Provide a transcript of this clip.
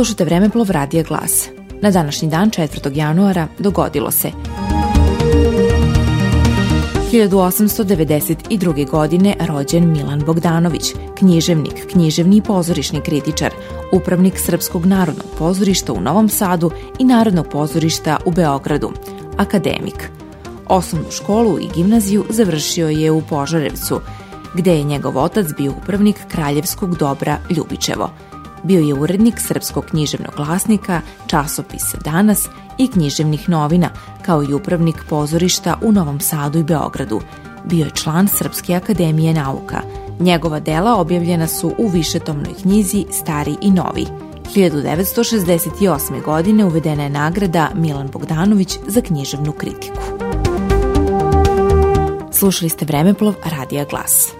Slušate Vremeplov Radija Glas. Na današnji dan, 4. januara, dogodilo se 1892. godine rođen Milan Bogdanović, književnik, književni i pozorišni kritičar, upravnik Srpskog narodnog pozorišta u Novom Sadu i Narodnog pozorišta u Beogradu, akademik. Osnovnu školu i gimnaziju završio je u Požarevcu, gde je njegov otac bio upravnik Kraljevskog dobra Ljubičevo – Bio je urednik Srpskog književnog glasnika, časopisa Danas i književnih novina, kao i upravnik pozorišta u Novom Sadu i Beogradu. Bio je član Srpske akademije nauka. Njegova dela objavljena su u višetomnoj knjizi Stari i Novi. 1968. godine uvedena je nagrada Milan Bogdanović za književnu kritiku. Slušali ste Vremeplov Radija Glas.